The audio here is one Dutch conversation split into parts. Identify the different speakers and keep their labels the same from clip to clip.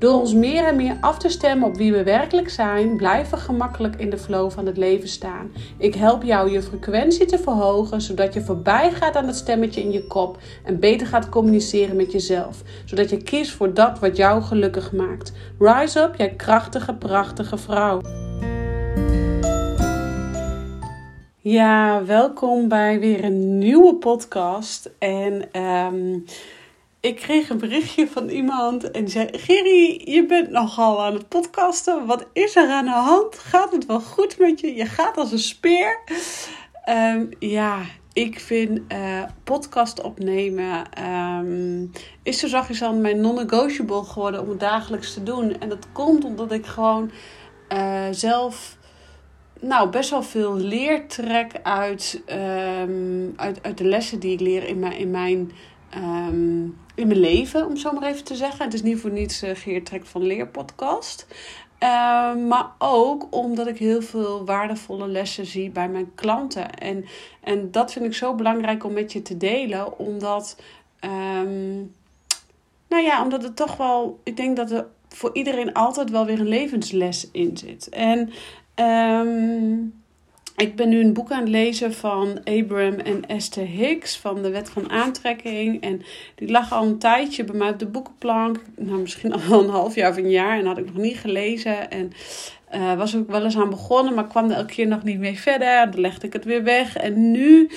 Speaker 1: Door ons meer en meer af te stemmen op wie we werkelijk zijn, blijven we gemakkelijk in de flow van het leven staan. Ik help jou je frequentie te verhogen, zodat je voorbij gaat aan het stemmetje in je kop en beter gaat communiceren met jezelf, zodat je kiest voor dat wat jou gelukkig maakt. Rise up, jij krachtige, prachtige vrouw. Ja, welkom bij weer een nieuwe podcast. En ehm, ik kreeg een berichtje van iemand en die zei: Gerry, je bent nogal aan het podcasten. Wat is er aan de hand? Gaat het wel goed met je? Je gaat als een speer. Ehm, ja, ik vind uh, podcast opnemen um, is zo zachtjes aan mijn non-negotiable geworden om het dagelijks te doen. En dat komt omdat ik gewoon uh, zelf nou, best wel veel leertrek uit, um, uit, uit de lessen die ik leer in mijn, in mijn, in mijn leven, om zo maar even te zeggen. Het is niet voor niets uh, Geertrek van Leerpodcast. Um, maar ook omdat ik heel veel waardevolle lessen zie bij mijn klanten. En, en dat vind ik zo belangrijk om met je te delen, omdat, um, nou ja, omdat het toch wel, ik denk dat er voor iedereen altijd wel weer een levensles in zit. En Um, ik ben nu een boek aan het lezen van Abraham en Esther Hicks van de Wet van Aantrekking. En die lag al een tijdje bij mij op de boekenplank. Nou, misschien al een half jaar of een jaar. En had ik nog niet gelezen. En uh, was ook wel eens aan begonnen, maar kwam er elke keer nog niet mee verder. Dan legde ik het weer weg. En nu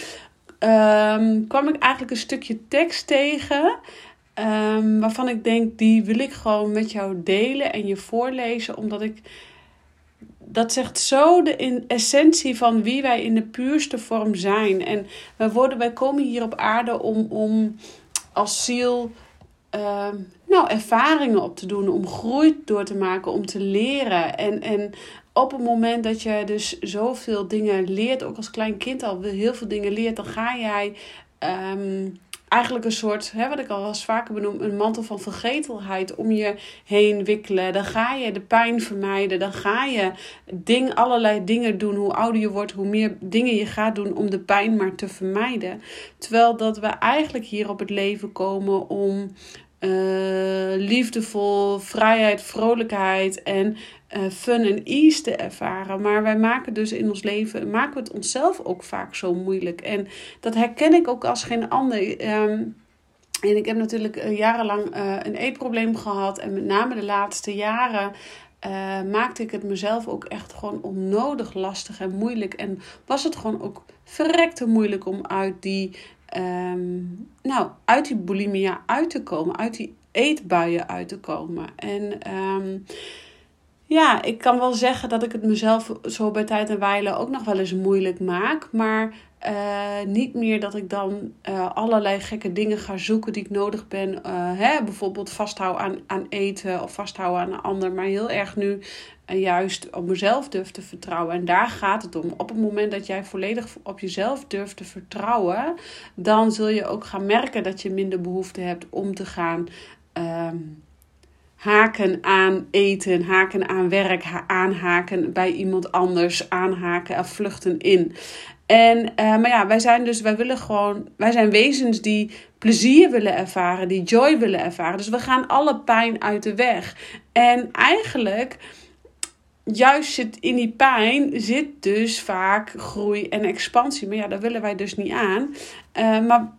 Speaker 1: um, kwam ik eigenlijk een stukje tekst tegen. Um, waarvan ik denk, die wil ik gewoon met jou delen en je voorlezen. Omdat ik dat zegt zo de essentie van wie wij in de puurste vorm zijn. En wij, worden, wij komen hier op aarde om, om als ziel uh, nou, ervaringen op te doen, om groei door te maken, om te leren. En, en op het moment dat je dus zoveel dingen leert, ook als klein kind al heel veel dingen leert, dan ga jij. Um, eigenlijk een soort, hè, wat ik al eens vaker benoem, een mantel van vergetelheid om je heen wikkelen. Dan ga je de pijn vermijden. Dan ga je ding, allerlei dingen doen. Hoe ouder je wordt, hoe meer dingen je gaat doen om de pijn maar te vermijden. Terwijl dat we eigenlijk hier op het leven komen om uh, liefdevol, vrijheid, vrolijkheid en uh, fun en ease te ervaren. Maar wij maken dus in ons leven, maken we het onszelf ook vaak zo moeilijk. En dat herken ik ook als geen ander. Um, en ik heb natuurlijk uh, jarenlang uh, een eetprobleem gehad. En met name de laatste jaren maakte ik het mezelf ook echt gewoon onnodig lastig en moeilijk. En was het gewoon ook verrekte moeilijk om uit die um, nou, uit die bulimia uit te komen, uit die eetbuien uit te komen. En um, ja, ik kan wel zeggen dat ik het mezelf zo bij tijd en wijle ook nog wel eens moeilijk maak. Maar uh, niet meer dat ik dan uh, allerlei gekke dingen ga zoeken die ik nodig ben. Uh, hè, bijvoorbeeld vasthouden aan, aan eten of vasthouden aan een ander. Maar heel erg nu juist op mezelf durf te vertrouwen. En daar gaat het om. Op het moment dat jij volledig op jezelf durft te vertrouwen, dan zul je ook gaan merken dat je minder behoefte hebt om te gaan. Ehm, haken aan eten, haken aan werk, aanhaken bij iemand anders, aanhaken en vluchten in. En, uh, maar ja, wij zijn dus, wij willen gewoon, wij zijn wezens die plezier willen ervaren, die joy willen ervaren. Dus we gaan alle pijn uit de weg. En eigenlijk, juist zit in die pijn, zit dus vaak groei en expansie. Maar ja, daar willen wij dus niet aan. Uh, maar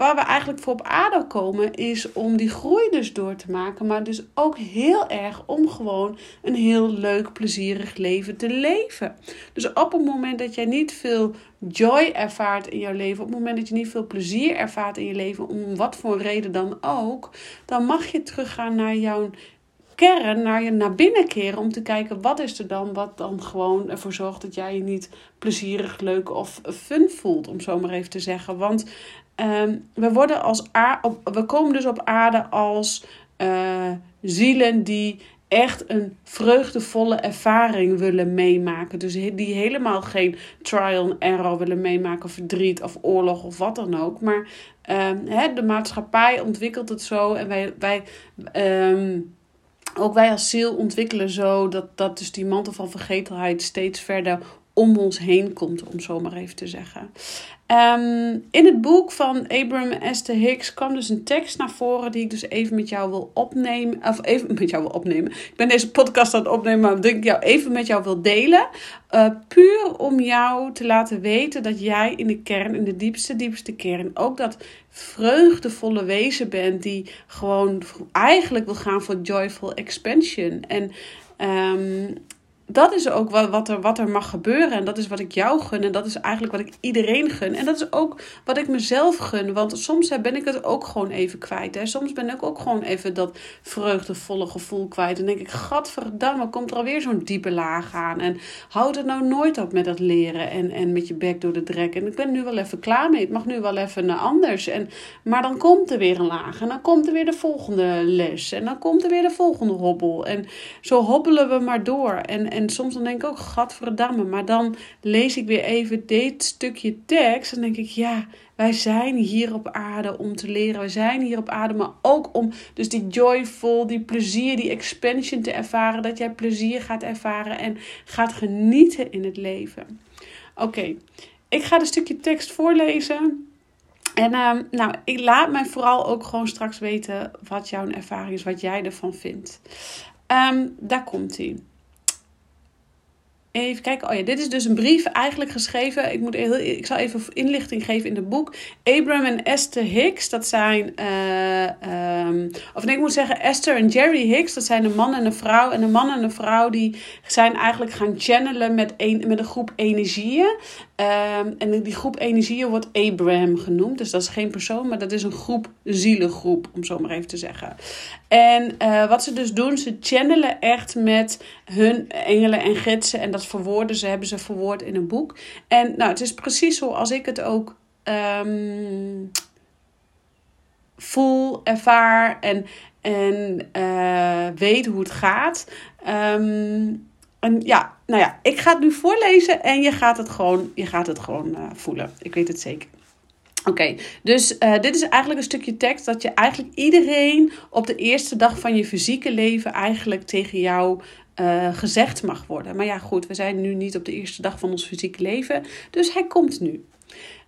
Speaker 1: waar we eigenlijk voor op aarde komen, is om die groei dus door te maken. Maar dus ook heel erg om gewoon een heel leuk, plezierig leven te leven. Dus op het moment dat jij niet veel joy ervaart in jouw leven, op het moment dat je niet veel plezier ervaart in je leven, om wat voor reden dan ook, dan mag je teruggaan naar jouw kern naar je naar binnen keren om te kijken wat is er dan wat dan gewoon ervoor zorgt dat jij je niet plezierig, leuk of fun voelt, om zo maar even te zeggen. Want ehm, we worden als we komen dus op aarde als uh, zielen die echt een vreugdevolle ervaring willen meemaken. Dus die helemaal geen trial and error willen meemaken, verdriet of oorlog of wat dan ook. Maar hè, de maatschappij ontwikkelt het zo en wij. wij um, ook wij als ziel ontwikkelen zo dat, dat dus die mantel van vergetelheid steeds verder om ons heen komt, om zo maar even te zeggen. Ehm, in het boek van Abram Esther Hicks kwam dus een tekst naar voren die ik dus even met jou wil opnemen. Of even met jou wil opnemen. Ik ben deze podcast aan het opnemen, maar ik jou even met jou wil delen. Uh, puur om jou te laten weten dat jij in de kern, in de diepste, diepste kern, ook dat vreugdevolle wezen bent die gewoon eigenlijk wil gaan voor joyful expansion. En um, dat is ook wat, wat, er, wat er mag gebeuren. En dat is wat ik jou gun. En dat is eigenlijk wat ik iedereen gun. En dat is ook wat ik mezelf gun. Want soms ben ik het ook gewoon even kwijt. Hè. Soms ben ik ook gewoon even dat vreugdevolle gevoel kwijt. En denk ik, gadverdamme, komt er alweer zo'n diepe laag aan. En houd het nou nooit op met dat leren. En, en met je bek door de drek. En ik ben nu wel even klaar mee. Het mag nu wel even naar anders. En, maar dan komt er weer een laag. En dan komt er weer de volgende les. En dan komt er weer de volgende hobbel. En zo hobbelen we maar door. En soms dan denk ik ook, gadverdamme. Maar dan lees ik weer even dit stukje tekst. En denk ik, ja, wij zijn hier op aarde om te leren. Wij zijn hier op aarde, maar ook om dus die joyful, die plezier, die expansion te ervaren. Dat jij plezier gaat ervaren en gaat genieten in het leven. Oké, ik ga een stukje tekst voorlezen. En uh, nou, ik laat mij vooral ook gewoon straks weten wat jouw ervaring is, wat jij ervan vindt. Um, daar komt hij. Even kijken. Oh ja, dit is dus een brief eigenlijk geschreven. Ik, moet heel, ik zal even inlichting geven in het boek. Abram en Esther Hicks, dat zijn. Uh, um, of nee, ik moet zeggen Esther en Jerry Hicks, dat zijn een man en een vrouw. En een man en een vrouw die zijn eigenlijk gaan channelen met een, met een groep energieën. Um, en die groep energieën wordt Abraham genoemd. Dus dat is geen persoon, maar dat is een groep, zielengroep, om zo maar even te zeggen. En uh, wat ze dus doen, ze channelen echt met hun engelen en gidsen. En dat verwoorden ze, hebben ze verwoord in een boek. En nou, het is precies zoals ik het ook um, voel, ervaar en, en uh, weet hoe het gaat. Um, en ja, nou ja, ik ga het nu voorlezen en je gaat het gewoon, je gaat het gewoon uh, voelen. Ik weet het zeker. Oké, dus uh, dit is eigenlijk een stukje tekst dat je eigenlijk iedereen op de eerste dag van je fysieke leven eigenlijk tegen jou uh, gezegd mag worden. Maar ja, goed, we zijn nu niet op de eerste dag van ons fysieke leven, dus hij komt nu.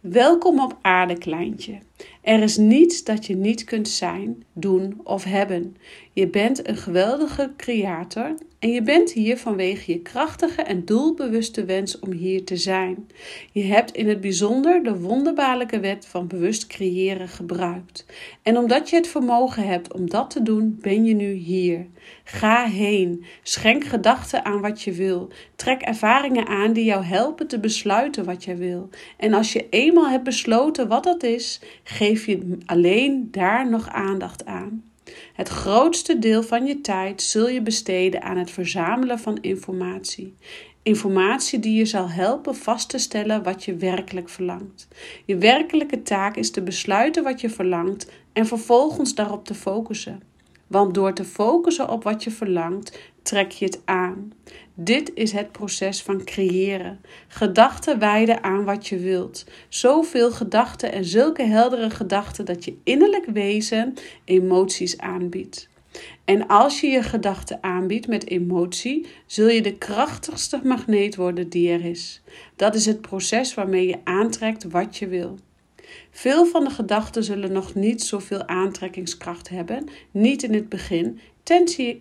Speaker 1: Welkom op aarde, kleintje. Er is niets dat je niet kunt zijn, doen of hebben. Je bent een geweldige creator en je bent hier vanwege je krachtige en doelbewuste wens om hier te zijn. Je hebt in het bijzonder de wonderbaarlijke wet van bewust creëren gebruikt. En omdat je het vermogen hebt om dat te doen, ben je nu hier. Ga heen. Schenk gedachten aan wat je wil. Trek ervaringen aan die jou helpen te besluiten wat je wil. En als je eenmaal hebt besloten wat dat is, geef je alleen daar nog aandacht aan. Het grootste deel van je tijd zul je besteden aan het verzamelen van informatie. Informatie die je zal helpen vast te stellen wat je werkelijk verlangt. Je werkelijke taak is te besluiten wat je verlangt en vervolgens daarop te focussen. Want door te focussen op wat je verlangt, trek je het aan. Dit is het proces van creëren. Gedachten wijden aan wat je wilt. Zoveel gedachten en zulke heldere gedachten dat je innerlijk wezen emoties aanbiedt. En als je je gedachten aanbiedt met emotie, zul je de krachtigste magneet worden die er is. Dat is het proces waarmee je aantrekt wat je wil. Veel van de gedachten zullen nog niet zoveel aantrekkingskracht hebben, niet in het begin,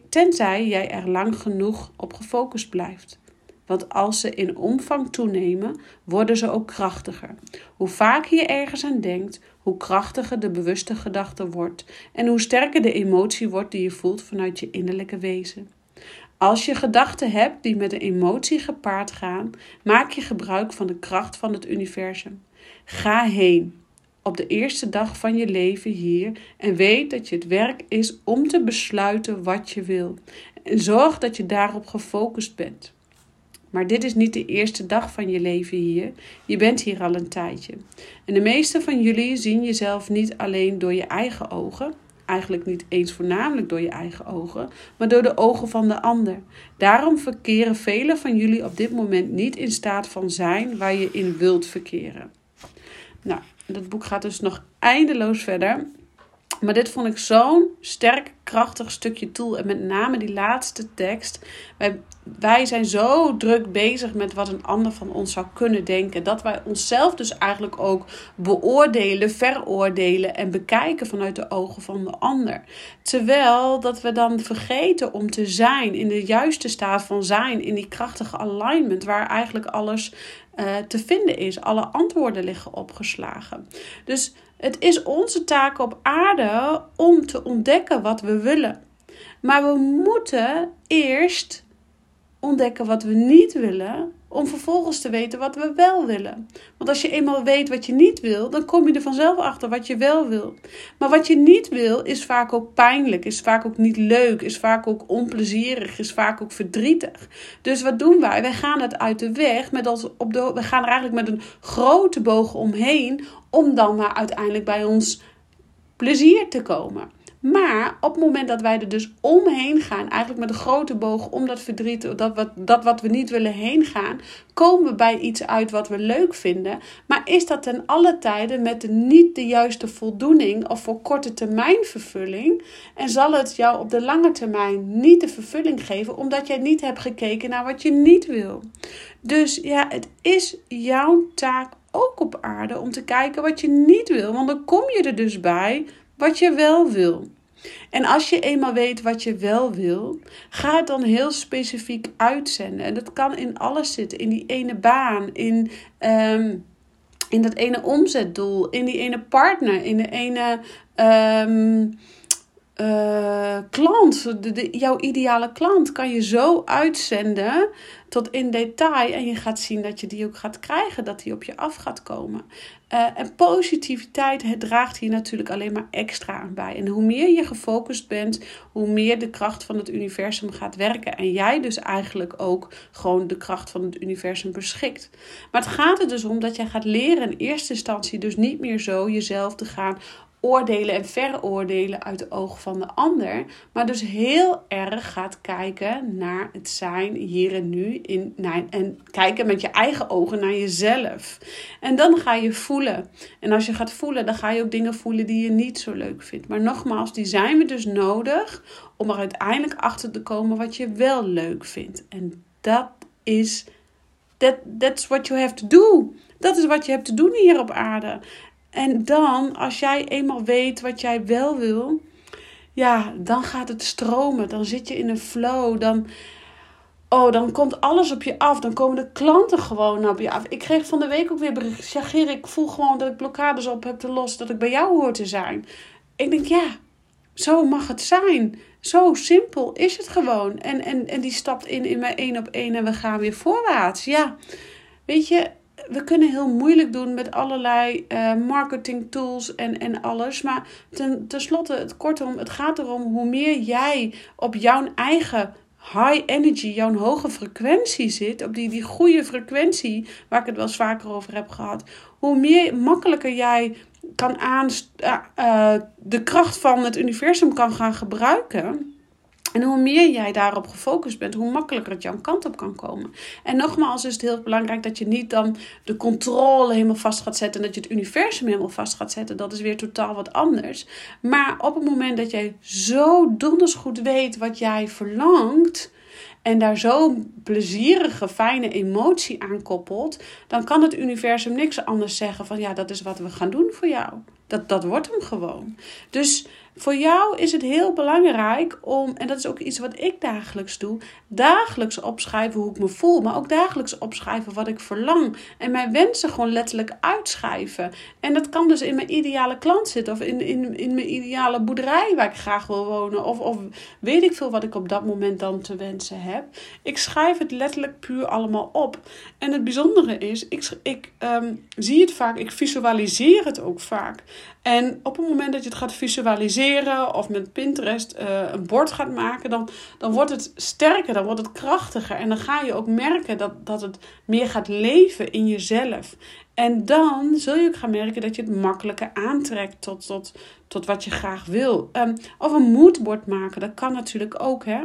Speaker 1: tenzij jij er lang genoeg op gefocust blijft. Want als ze in omvang toenemen, worden ze ook krachtiger. Hoe vaker je ergens aan denkt, hoe krachtiger de bewuste gedachte wordt en hoe sterker de emotie wordt die je voelt vanuit je innerlijke wezen. Als je gedachten hebt die met een emotie gepaard gaan, maak je gebruik van de kracht van het universum. Ga heen, op de eerste dag van je leven hier en weet dat je het werk is om te besluiten wat je wil. En zorg dat je daarop gefocust bent. Maar dit is niet de eerste dag van je leven hier. Je bent hier al een tijdje. En de meeste van jullie zien jezelf niet alleen door je eigen ogen, eigenlijk niet eens voornamelijk door je eigen ogen, maar door de ogen van de ander. Daarom verkeren velen van jullie op dit moment niet in staat van zijn waar je in wilt verkeren. Nou, dat boek gaat dus nog eindeloos verder. Maar dit vond ik zo'n sterk, krachtig stukje tool. En met name die laatste tekst. Wij, wij zijn zo druk bezig met wat een ander van ons zou kunnen denken. Dat wij onszelf dus eigenlijk ook beoordelen, veroordelen en bekijken vanuit de ogen van de ander. Terwijl dat we dan vergeten om te zijn in de juiste staat van zijn. In die krachtige alignment waar eigenlijk alles uh, te vinden is. Alle antwoorden liggen opgeslagen. Dus het is onze taak op aarde om te ontdekken wat we willen. Maar we moeten eerst ontdekken wat we niet willen, om vervolgens te weten wat we wel willen. Want als je eenmaal weet wat je niet wil, dan kom je er vanzelf achter wat je wel wil. Maar wat je niet wil, is vaak ook pijnlijk, is vaak ook niet leuk, is vaak ook onplezierig, is vaak ook verdrietig. Dus wat doen wij? Wij gaan het uit de weg, met als op de, we gaan er eigenlijk met een grote boog omheen, om dan maar uiteindelijk bij ons plezier te komen. Maar op het moment dat wij er dus omheen gaan, eigenlijk met een grote boog om dat verdriet, dat wat, dat wat we niet willen heen gaan, komen we bij iets uit wat we leuk vinden. Maar is dat ten alle tijden met de niet de juiste voldoening of voor korte termijn vervulling? En zal het jou op de lange termijn niet de vervulling geven, omdat jij niet hebt gekeken naar wat je niet wil? Dus ja, het is jouw taak ook op aarde om te kijken wat je niet wil. Want dan kom je er dus bij wat je wel wil. En als je eenmaal weet wat je wel wil, ga het dan heel specifiek uitzenden. En dat kan in alles zitten: in die ene baan, in, ehm, in dat ene omzetdoel, in die ene partner, in de ene. Um, uh, klant, de, jouw ideale klant, kan je zo uitzenden tot in detail. En je gaat zien dat je die ook gaat krijgen, dat die op je af gaat komen. Uh, en positiviteit het draagt hier natuurlijk alleen maar extra aan bij. En hoe meer je gefocust bent, hoe meer de kracht van het universum gaat werken. En jij dus eigenlijk ook gewoon de kracht van het universum beschikt. Maar het gaat er dus om dat jij gaat leren in eerste instantie dus niet meer zo jezelf te gaan oordelen en veroordelen uit de ogen van de ander, maar dus heel erg gaat kijken naar het zijn hier en nu in, en kijken met je eigen ogen naar jezelf. En dan ga je voelen. En als je gaat voelen, dan ga je ook dingen voelen die je niet zo leuk vindt. Maar nogmaals, die zijn we dus nodig om er uiteindelijk achter te komen wat je wel leuk vindt. En dat is that, that's what you have to do. Dat is wat je hebt te doen hier op aarde. En dan, als jij eenmaal weet wat jij wel wil, ja, dan gaat het stromen. Dan zit je in een flow. Dan, oh, dan komt alles op je af. Dan komen de klanten gewoon op je af. Ik kreeg van de week ook weer bericht. Ik voel gewoon dat ik blokkades op heb te lossen. Dat ik bij jou hoor te zijn. Ik denk, ja, zo mag het zijn. Zo simpel is het gewoon. En, en, en die stapt in in mijn één op één en we gaan weer voorwaarts. Ja, weet je, we kunnen heel moeilijk doen met allerlei uh, marketing tools en, en alles. Maar ten, tenslotte, het, kortom, het gaat erom hoe meer jij op jouw eigen high energy, jouw hoge frequentie zit, op die, die goede frequentie, waar ik het wel eens vaker over heb gehad, hoe meer makkelijker jij kan aan, uh, de kracht van het universum kan gaan gebruiken en hoe meer jij daarop gefocust bent, hoe makkelijker het jouw kant op kan komen. En nogmaals is het heel belangrijk dat je niet dan de controle helemaal vast gaat zetten. En dat je het universum helemaal vast gaat zetten. Dat is weer totaal wat anders. Maar op het moment dat jij zo donders goed weet wat jij verlangt. En daar zo'n plezierige, fijne emotie aan koppelt. Dan kan het universum niks anders zeggen van ja, dat is wat we gaan doen voor jou. Dat, dat wordt hem gewoon. Dus voor jou is het heel belangrijk om, en dat is ook iets wat ik dagelijks doe, dagelijks opschrijven hoe ik me voel, maar ook dagelijks opschrijven wat ik verlang. En mijn wensen gewoon letterlijk uitschrijven. En dat kan dus in mijn ideale klant zitten, of in, in, in mijn ideale boerderij waar ik graag wil wonen, of, of weet ik veel wat ik op dat moment dan te wensen heb. Ik schrijf het letterlijk puur allemaal op. En het bijzondere is, ik, ik um, zie het vaak, ik visualiseer het ook vaak. En op het moment dat je het gaat visualiseren of met Pinterest uh, een bord gaat maken, dan, dan wordt het sterker, dan wordt het krachtiger. En dan ga je ook merken dat, dat het meer gaat leven in jezelf. En dan zul je ook gaan merken dat je het makkelijker aantrekt tot, tot, tot wat je graag wil. Um, of een moodboard maken, dat kan natuurlijk ook, hè.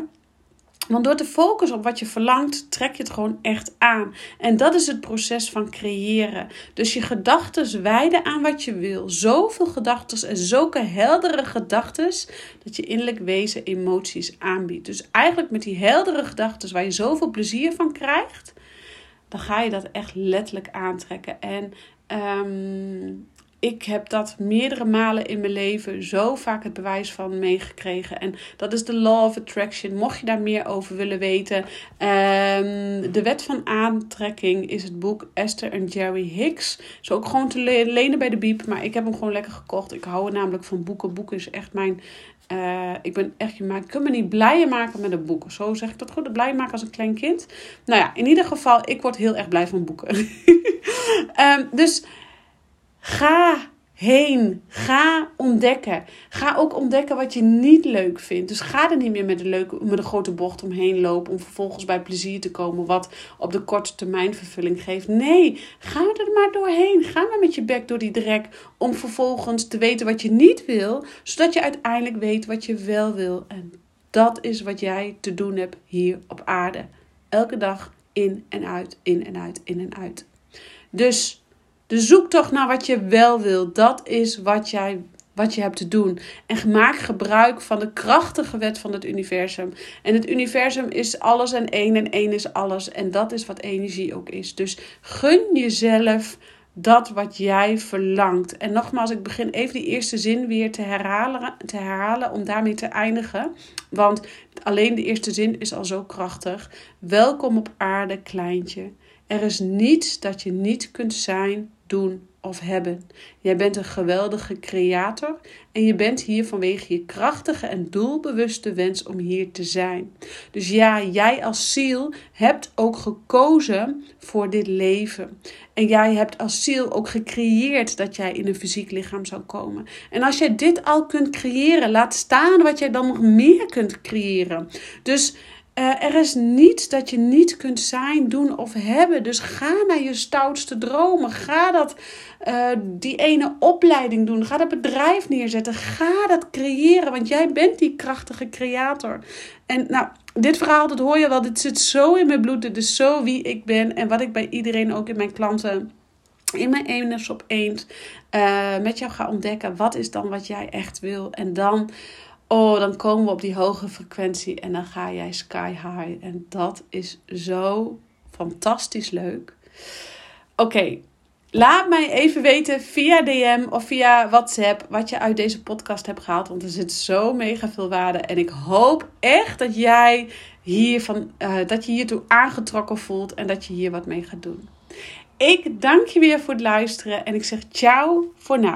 Speaker 1: Want door te focussen op wat je verlangt, trek je het gewoon echt aan. En dat is het proces van creëren. Dus je gedachten wijden aan wat je wil. Zoveel gedachten en zulke heldere gedachten dat je innerlijk wezen emoties aanbiedt. Dus eigenlijk met die heldere gedachten waar je zoveel plezier van krijgt, dan ga je dat echt letterlijk aantrekken. En um, ik heb dat meerdere malen in mijn leven zo vaak het bewijs van meegekregen. En dat is de Law of Attraction. Mocht je daar meer over willen weten. Um, de Wet van Aantrekking is het boek Esther en Jerry Hicks. Is ook gewoon te lenen bij de Biep. Maar ik heb hem gewoon lekker gekocht. Ik hou namelijk van boeken. Boeken is echt mijn uh, ik ben echt, je kunt me niet blijer maken met een boek. Zo zeg ik dat goed, blij maken als een klein kind. Nou ja, in ieder geval, ik word heel erg blij van boeken. um, dus Ga heen. Ga ontdekken. Ga ook ontdekken wat je niet leuk vindt. Dus ga er niet meer met een, leuke, met een grote bocht omheen lopen om vervolgens bij plezier te komen, wat op de korte termijn vervulling geeft. Nee, ga er maar doorheen. Ga maar met je bek door die drek om vervolgens te weten wat je niet wil, zodat je uiteindelijk weet wat je wel wil. En dat is wat jij te doen hebt hier op aarde. Elke dag in en uit, in en uit, in en uit. Dus de zoektocht naar wat je wel wil, dat is wat, jij, wat je hebt te doen. En maak gebruik van de krachtige wet van het universum. En het universum is alles en één en één is alles. En dat is wat energie ook is. Dus gun jezelf dat wat jij verlangt. En nogmaals, ik begin even die eerste zin weer te herhalen, te herhalen om daarmee te eindigen. Want alleen de eerste zin is al zo krachtig. Welkom op aarde, kleintje. Er is niets dat je niet kunt zijn doen of hebben. Jij bent een geweldige creator en je bent hier vanwege je krachtige en doelbewuste wens om hier te zijn. Dus ja, jij als ziel hebt ook gekozen voor dit leven. En jij hebt als ziel ook gecreëerd dat jij in een fysiek lichaam zou komen. En als jij dit al kunt creëren, laat staan wat jij dan nog meer kunt creëren. Dus uh, er is niets dat je niet kunt zijn, doen of hebben. Dus ga naar je stoutste dromen. Ga dat, uh, die ene opleiding doen. Ga dat bedrijf neerzetten. Ga dat creëren, want jij bent die krachtige creator. En nou, dit verhaal, dat hoor je wel. Dit zit zo in mijn bloed. Dit is zo wie ik ben en wat ik bij iedereen, ook in mijn klanten in mijn eners op één uh, met jou ga ontdekken. Wat is dan wat jij echt wil? En dan oh, dan komen we op die hoge frequentie en dan ga jij sky high. En dat is zo fantastisch leuk. Oké, laat mij even weten via DM of via WhatsApp wat je uit deze podcast hebt gehaald. Want er zit zo mega veel waarde. En ik hoop echt dat jij hiervan, uh, dat je hiertoe aangetrokken voelt en dat je hier wat mee gaat doen. Ik dank je weer voor het luisteren en ik zeg ciao voor nu.